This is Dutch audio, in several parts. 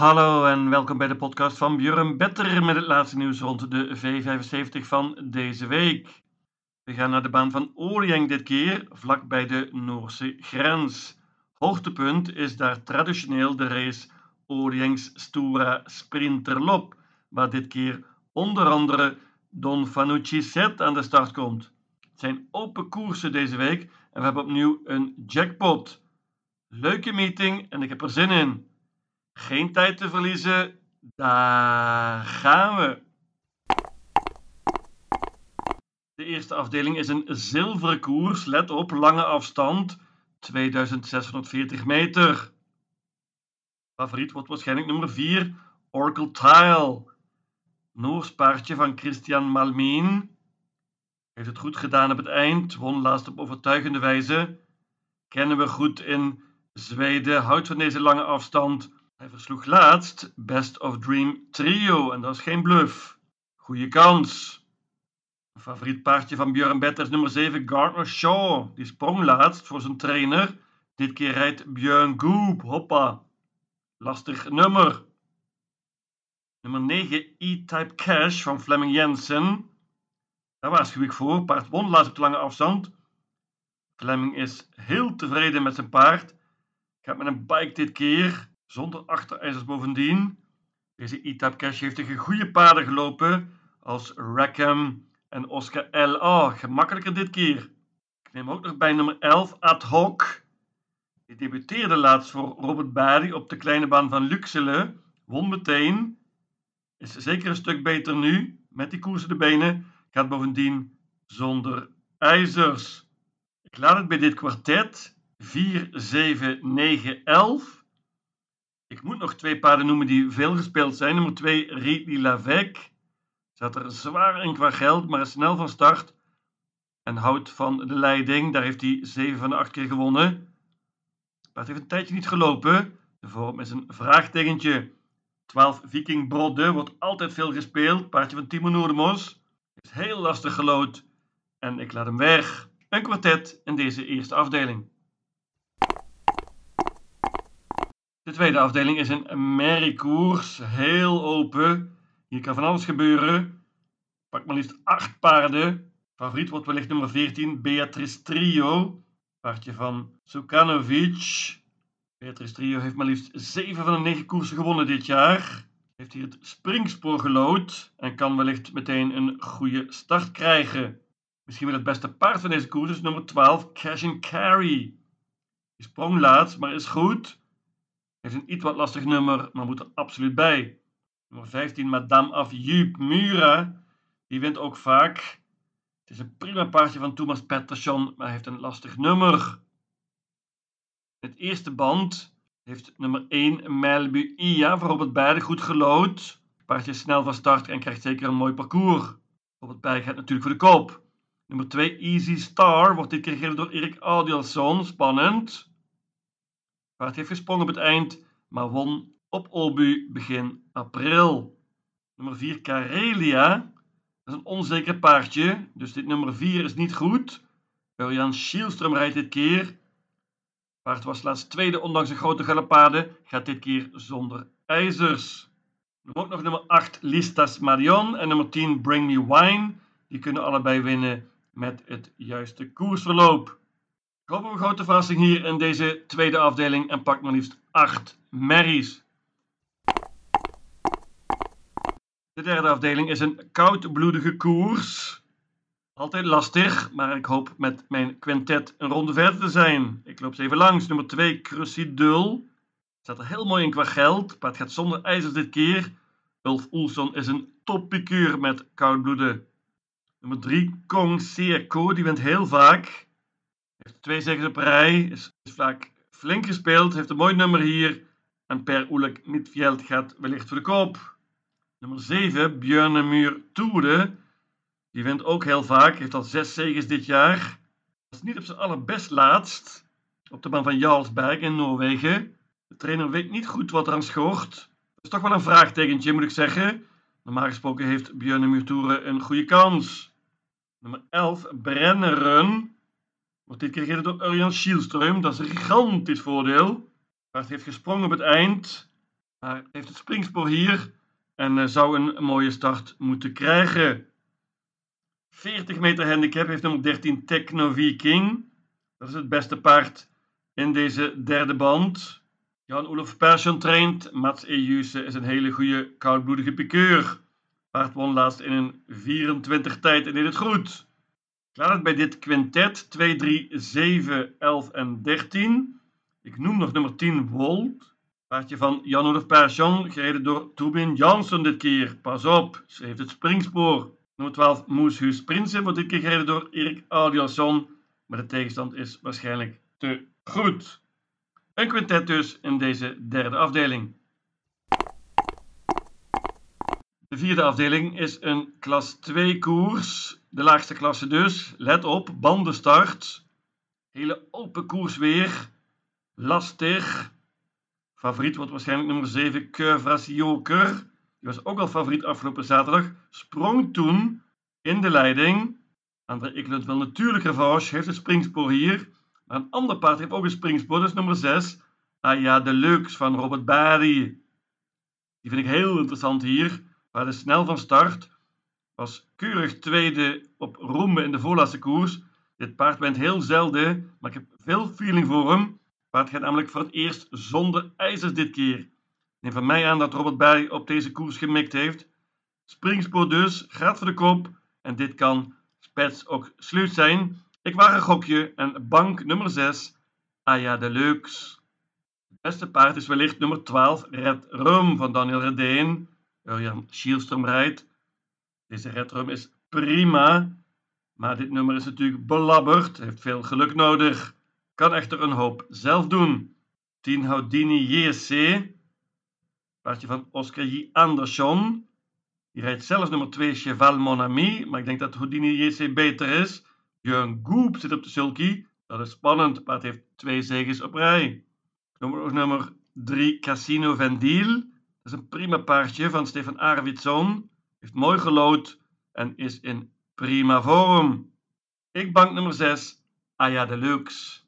Hallo en welkom bij de podcast van Björn Better met het laatste nieuws rond de V75 van deze week. We gaan naar de baan van Orieng dit keer, vlak bij de Noorse grens. Hoogtepunt is daar traditioneel de race Oriengs Stura Sprinterlop, waar dit keer onder andere Don Fanucci Set aan de start komt. Het zijn open koersen deze week en we hebben opnieuw een jackpot. Leuke meeting en ik heb er zin in. Geen tijd te verliezen, daar gaan we. De eerste afdeling is een zilveren koers, let op, lange afstand, 2640 meter. Favoriet wordt waarschijnlijk nummer 4, Oracle Tile. Noors paardje van Christian Malmeen. Heeft het goed gedaan op het eind, won laatst op overtuigende wijze. Kennen we goed in Zweden, houdt van deze lange afstand. Hij versloeg laatst Best of Dream Trio en dat is geen bluff. Goeie kans. Favoriet paardje van Björn Better is nummer 7 Gardner Shaw. Die sprong laatst voor zijn trainer. Dit keer rijdt Björn Goop. Hoppa. Lastig nummer. Nummer 9 E-Type Cash van Fleming Jensen. Daar waarschuw ik voor. Paard won laatst op de lange afstand. Fleming is heel tevreden met zijn paard. Gaat met een bike dit keer. Zonder achterijzers bovendien. Deze E-Type Cash heeft tegen goede paarden gelopen. Als Rackham en Oscar L.A. Gemakkelijker dit keer. Ik neem ook nog bij nummer 11 Ad Hoc. Die debuteerde laatst voor Robert Badi op de kleine baan van Luxele. Won meteen. Is zeker een stuk beter nu. Met die koersende benen. Gaat bovendien zonder ijzers. Ik laat het bij dit kwartet. 4, 7, 9, 11. Ik moet nog twee paarden noemen die veel gespeeld zijn. Nummer 2 Ridley Lavec. Zat er zwaar in qua geld, maar is snel van start. En houdt van de leiding. Daar heeft hij 7 van de 8 keer gewonnen. Het paard heeft een tijdje niet gelopen. De vorm is een vraagtekentje. 12 Viking Brodde wordt altijd veel gespeeld. Paardje van Timo Noordemos. Is heel lastig gelood. En ik laat hem weg. Een kwartet in deze eerste afdeling. De tweede afdeling is een merriekoers. Heel open. Hier kan van alles gebeuren. Pak maar liefst 8 paarden. Favoriet wordt wellicht nummer 14, Beatrice Trio. Paardje van Sukanovic. Beatrice Trio heeft maar liefst 7 van de 9 koersen gewonnen dit jaar. Heeft hier het springspoor gelood en kan wellicht meteen een goede start krijgen. Misschien wel het beste paard van deze koers is nummer 12, Cash and Carry. Die sprong maar is goed. Heeft een iets wat lastig nummer, maar moet er absoluut bij. Nummer 15, Madame of Jup Mura. Die wint ook vaak. Het is een prima paardje van Thomas Pettersson, maar heeft een lastig nummer. Het eerste band heeft nummer 1 Malibu Ia voor Robert Beide goed gelood. Het paardje is snel van start en krijgt zeker een mooi parcours. Robert Beide gaat natuurlijk voor de kop. Nummer 2 Easy Star wordt dit keer gegeven door Erik Audielson. Spannend. Paard heeft gesprongen op het eind, maar won op Obu begin april. Nummer 4 Karelia. Dat is een onzeker paardje, dus dit nummer 4 is niet goed. Jan Schielström rijdt dit keer. Paard was laatst tweede, ondanks een grote galopade. Gaat dit keer zonder ijzers. Ook nog nummer 8 Listas Marion en nummer 10 Bring Me Wine. Die kunnen allebei winnen met het juiste koersverloop. Hoop op een grote verrassing hier in deze tweede afdeling en pak maar liefst 8 merries. De derde afdeling is een koudbloedige koers. Altijd lastig, maar ik hoop met mijn quintet een ronde verder te zijn. Ik loop ze even langs. Nummer 2, Crucidul. Staat er heel mooi in qua geld. Maar het gaat zonder ijzers dit keer. Ulf Oelson is een toppikuur met koudbloeden. Nummer 3, Kong Seerko. Die wint heel vaak. Twee zegens op rij. Is, is vaak flink gespeeld. Heeft een mooi nummer hier. En Per Oelek Midveld gaat wellicht voor de koop. Nummer 7, Björnemur Toede. Die wint ook heel vaak, heeft al zes zegens dit jaar. Is niet op zijn allerbest laatst. Op de baan van Jarlsberg in Noorwegen. De trainer weet niet goed wat er aan schort. Dat is toch wel een vraagtekentje, moet ik zeggen. Normaal gesproken heeft Björnemur Toede een goede kans. Nummer 11, Brenneren. Wordt dit keer gegeven door Urjan Schielström. Dat is een gigantisch voordeel. Paard heeft gesprongen op het eind. Maar heeft het springspoor hier en uh, zou een mooie start moeten krijgen. 40 meter handicap heeft nummer 13 Techno Viking. Dat is het beste paard in deze derde band. Jan-Olof Persson traint. Mats Ejuse is een hele goede koudbloedige pikeur. Paard won laatst in een 24 tijd en deed het goed. Het bij dit quintet 2, 3, 7, 11 en 13. Ik noem nog nummer 10 Volt. Paardje van Jan-Olof Persson, gereden door Tobin Jansson dit keer. Pas op, ze heeft het springspoor. Nummer 12 Moeshuis Prinsen wordt dit keer gereden door Erik Audiasson. Maar de tegenstand is waarschijnlijk te goed. Een quintet dus in deze derde afdeling. De vierde afdeling is een klas 2 koers. De laagste klasse dus. Let op, bandenstart. Hele open koers weer. Lastig. Favoriet wordt waarschijnlijk nummer 7, Curvas Joker. Die was ook al favoriet afgelopen zaterdag. Sprong toen in de leiding. André Ekelund wil natuurlijk revanche. Heeft een springspoor hier. Maar een ander paard heeft ook een springspoor. Is nummer 6. Aya Deluxe van Robert Barry. Die vind ik heel interessant hier. De snel van start. Was keurig tweede op Roembe in de voorlaatste koers. Dit paard wint heel zelden. Maar ik heb veel feeling voor hem. Het paard gaat namelijk voor het eerst zonder ijzers dit keer. Neem van mij aan dat Robert Barry op deze koers gemikt heeft. Springspoor dus, gaat voor de kop. En dit kan spets ook sluit zijn. Ik waag een gokje en bank nummer 6, Aya Deluxe. Het beste paard is wellicht nummer 12, Red Rum van Daniel Redeen. Jan Schielström rijdt. Deze Red Rum is prima, maar dit nummer is natuurlijk belabberd, heeft veel geluk nodig. Kan echter een hoop zelf doen. 10 Houdini JC, paardje van Oscar J. Andersson. Die rijdt zelfs nummer 2 Cheval Mon Ami, maar ik denk dat Houdini JC beter is. Jurgen Goop zit op de sulky. Dat is spannend. Paard heeft twee zegens op rij. Nummer, nummer 3 Casino Vendiel. Is een prima paardje van Stefan Arvidsson. Heeft mooi gelood en is in prima vorm. Ik bank nummer 6 Aya Deluxe.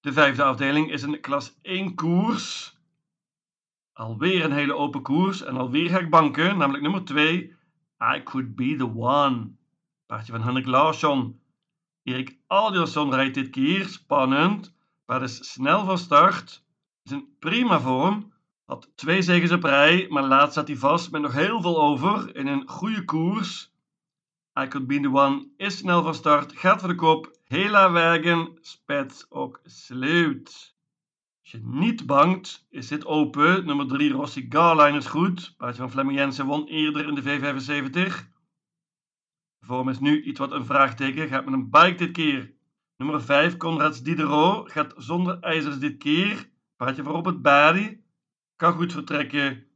De vijfde afdeling is een klas 1 koers. Alweer een hele open koers en alweer ga ik banken, namelijk nummer 2 I Could Be The One. Paardje van Henrik Larsson. Erik Aldersson rijdt dit keer. Spannend. Paard is snel van start. Is in prima vorm. Had twee zegens op rij, maar laatst zat hij vast met nog heel veel over in een goede koers. I Could Be The One is snel van start. Gaat voor de kop. Hela Wagen. Spets ook sluit. Als je niet bangt, is dit open. Nummer 3 Rossi Garline is goed. Paardje van Flemming won eerder in de V75. De vorm is nu iets wat een vraagteken. Gaat met een bike dit keer. Nummer 5 Conrads Diderot gaat zonder ijzers dit keer. Paardje van Robert Badi. Kan goed vertrekken.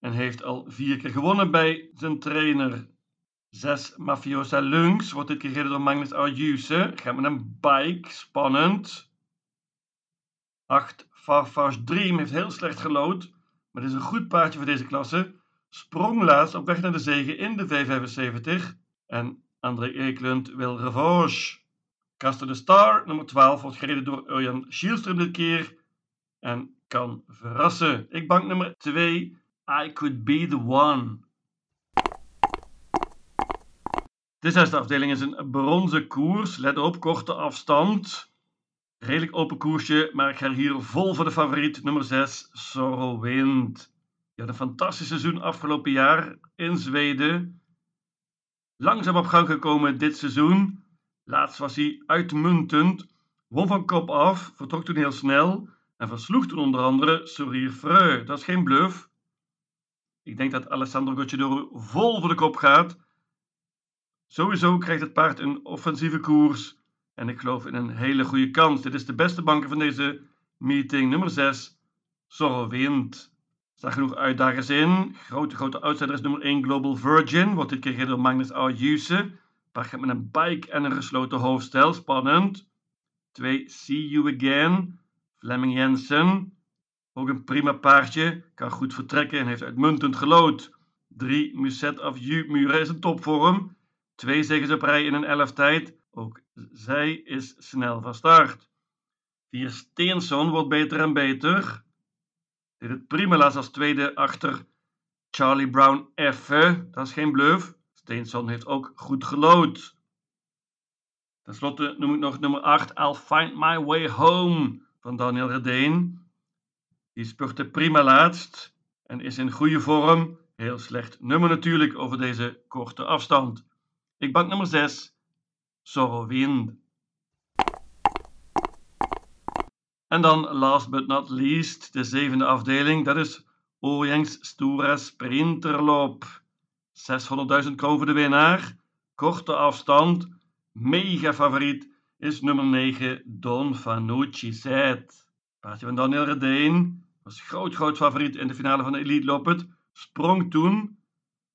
En heeft al vier keer gewonnen bij zijn trainer. 6 Mafiosa Lungs wordt dit keer gereden door Magnus Ayuse. Gaat met een bike. Spannend. 8 Farfars Dream heeft heel slecht gelood, maar het is een goed paardje voor deze klasse. Sprong laatst op weg naar de zege in de V75 en André Eklund wil revanche. Caster de Star, nummer 12, wordt gereden door Urjan Schielström dit keer en kan verrassen. Ik bank nummer 2, I Could Be The One. De zesde afdeling is een bronzen koers. Let op, korte afstand. Redelijk open koersje, maar ik ga hier vol voor de favoriet, nummer 6, Sorrow Wind. Die had een fantastisch seizoen afgelopen jaar in Zweden. Langzaam op gang gekomen dit seizoen. Laatst was hij uitmuntend, won van kop af, vertrok toen heel snel en versloeg toen onder andere Sourier Freu. Dat is geen bluff. Ik denk dat Alessandro Gocciadoro vol voor de kop gaat. Sowieso krijgt het paard een offensieve koers en ik geloof in een hele goede kans. Dit is de beste banken van deze meeting. Nummer 6, Zorro Wind. Er staan genoeg uitdagers in. Grote, grote outsider is nummer 1, Global Virgin. Wordt dit keer door Magnus Ayuse. Paar gaat met een bike en een gesloten hoofdstel. Spannend. 2, See You Again. Fleming Jensen. Ook een prima paardje. Kan goed vertrekken en heeft uitmuntend gelood. 3, Muset of Muren is een topvorm. Twee zegens op rij in een elf tijd. Ook zij is snel van start. Vier Steenson wordt beter en beter. Deed het prima laatst als tweede achter Charlie Brown F. Dat is geen bluff. Steenson heeft ook goed gelood. Ten slotte noem ik nog nummer 8, I'll Find My Way Home van Daniel Redeen. Die spurte prima laatst en is in goede vorm. Heel slecht nummer natuurlijk over deze korte afstand. Ik bank nummer 6, Sorrow Wind. En dan last but not least, de zevende afdeling, dat is Orients Stura Sprinterloop. 600.000 kroon voor de winnaar. Korte afstand, mega favoriet is nummer 9 Don Fanucci Zet. Paardje van Daniel Redeen was groot, groot favoriet in de finale van de Elite Loppet. Sprong toen,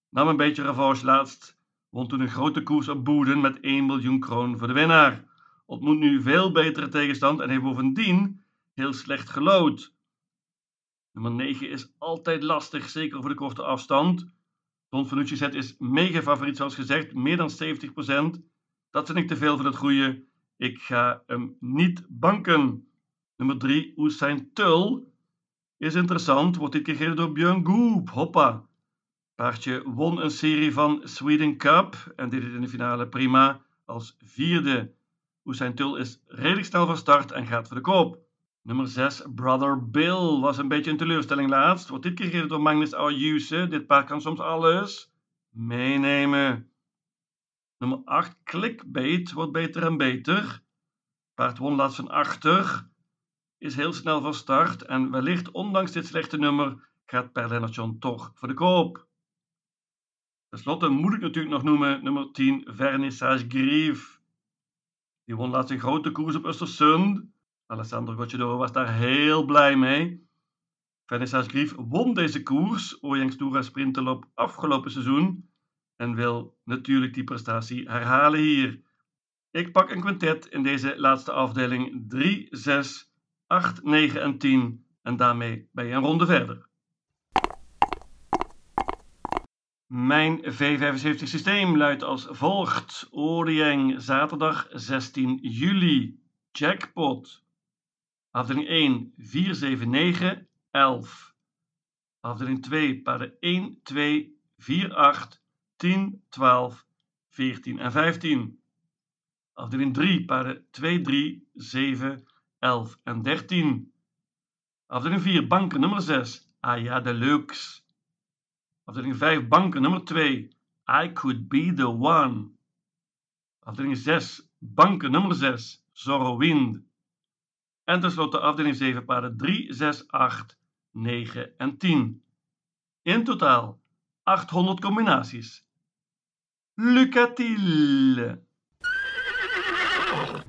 nam een beetje revanche laatst, won toen een grote koers op Boeden met 1 miljoen kroon voor de winnaar. Ontmoet nu veel betere tegenstand en heeft bovendien heel slecht gelood. Nummer 9 is altijd lastig, zeker voor de korte afstand. Don Fanucci Zet is mega favoriet, zoals gezegd, meer dan 70%. Dat vind ik te veel voor het goede. Ik ga hem niet banken. Nummer 3, Usain Tul. Is interessant, wordt dit keer door Björn Goop. Hoppa. Paardje won een serie van Sweden Cup en deed het in de finale prima als vierde. Usain Tul is redelijk snel van start en gaat voor de koop. Nummer 6, Brother Bill, was een beetje een teleurstelling laatst. Wordt dit keer door Magnus Ayuse. Dit paard kan soms alles meenemen. Nummer 8, Clickbait, wordt beter en beter. Paard won laatst van achter. Is heel snel van start. En wellicht, ondanks dit slechte nummer, gaat Perlenation toch voor de koop. Ten slotte moet ik natuurlijk nog noemen nummer 10, Vernissage Grief. Die won laatst een grote koers op Östersund. Alessandro Gocciadoro was daar heel blij mee. Vernissage Grief won deze koers, Oyangs Toura Sprinterloop afgelopen seizoen en wil natuurlijk die prestatie herhalen hier. Ik pak een quintet in deze laatste afdeling 3, 6, 8, 9 en 10 en daarmee ben je een ronde verder. Mijn V75 systeem luidt als volgt. Orieng, zaterdag 16 juli. Jackpot. Afdeling 1, 4, 7, 9, 11. Afdeling 2, paarden 1, 2, 4, 8, 10, 12, 14 en 15. Afdeling 3, paarden 2, 3, 7, 11 en 13. Afdeling 4, banken nummer 6, Aya Deluxe. Afdeling 5, banken nummer 2, I Could Be The One. Afdeling 6, banken nummer 6, Zorro Wind. En tenslotte afdeling 7, paarden 3, 6, 8, 9 en 10. In totaal 800 combinaties. Lycka till!